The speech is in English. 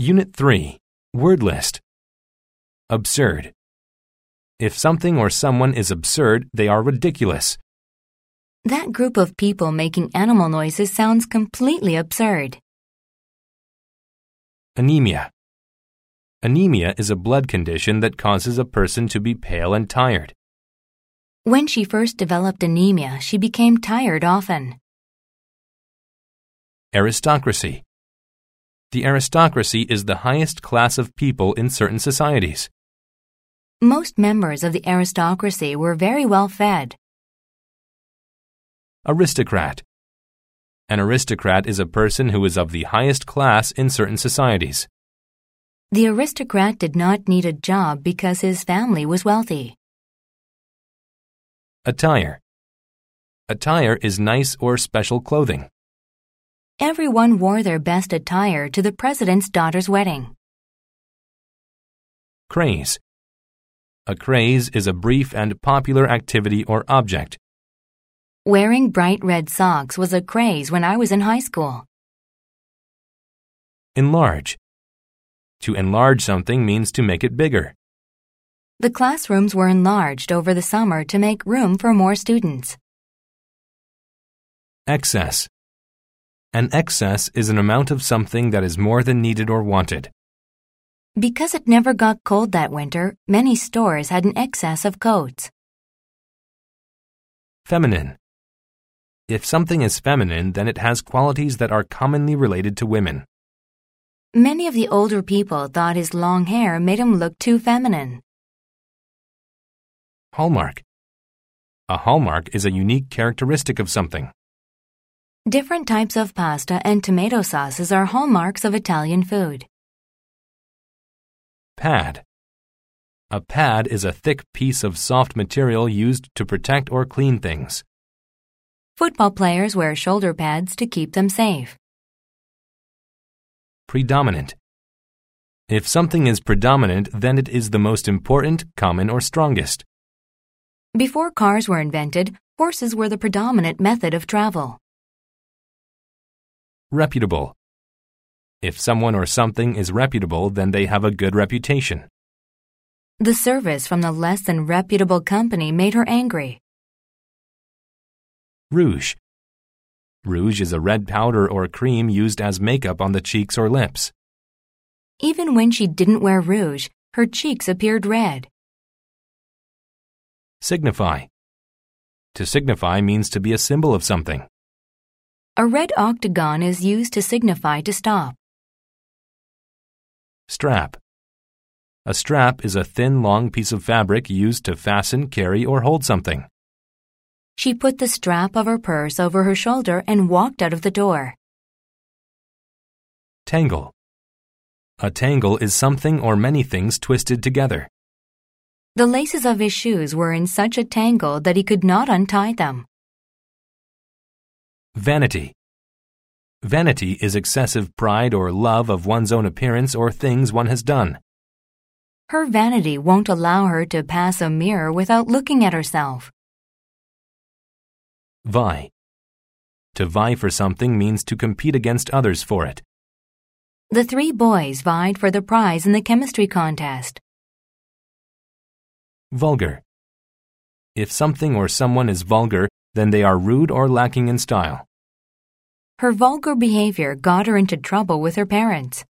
Unit 3 Word List Absurd. If something or someone is absurd, they are ridiculous. That group of people making animal noises sounds completely absurd. Anemia. Anemia is a blood condition that causes a person to be pale and tired. When she first developed anemia, she became tired often. Aristocracy. The aristocracy is the highest class of people in certain societies. Most members of the aristocracy were very well fed. Aristocrat. An aristocrat is a person who is of the highest class in certain societies. The aristocrat did not need a job because his family was wealthy. Attire. Attire is nice or special clothing. Everyone wore their best attire to the president's daughter's wedding. Craze. A craze is a brief and popular activity or object. Wearing bright red socks was a craze when I was in high school. Enlarge. To enlarge something means to make it bigger. The classrooms were enlarged over the summer to make room for more students. Excess. An excess is an amount of something that is more than needed or wanted. Because it never got cold that winter, many stores had an excess of coats. Feminine. If something is feminine, then it has qualities that are commonly related to women. Many of the older people thought his long hair made him look too feminine. Hallmark. A hallmark is a unique characteristic of something. Different types of pasta and tomato sauces are hallmarks of Italian food. Pad. A pad is a thick piece of soft material used to protect or clean things. Football players wear shoulder pads to keep them safe. Predominant. If something is predominant, then it is the most important, common, or strongest. Before cars were invented, horses were the predominant method of travel. Reputable. If someone or something is reputable, then they have a good reputation. The service from the less than reputable company made her angry. Rouge. Rouge is a red powder or cream used as makeup on the cheeks or lips. Even when she didn't wear rouge, her cheeks appeared red. Signify. To signify means to be a symbol of something. A red octagon is used to signify to stop. Strap. A strap is a thin, long piece of fabric used to fasten, carry, or hold something. She put the strap of her purse over her shoulder and walked out of the door. Tangle. A tangle is something or many things twisted together. The laces of his shoes were in such a tangle that he could not untie them. Vanity. Vanity is excessive pride or love of one's own appearance or things one has done. Her vanity won't allow her to pass a mirror without looking at herself. Vie. To vie for something means to compete against others for it. The three boys vied for the prize in the chemistry contest. Vulgar. If something or someone is vulgar, then they are rude or lacking in style. Her vulgar behavior got her into trouble with her parents.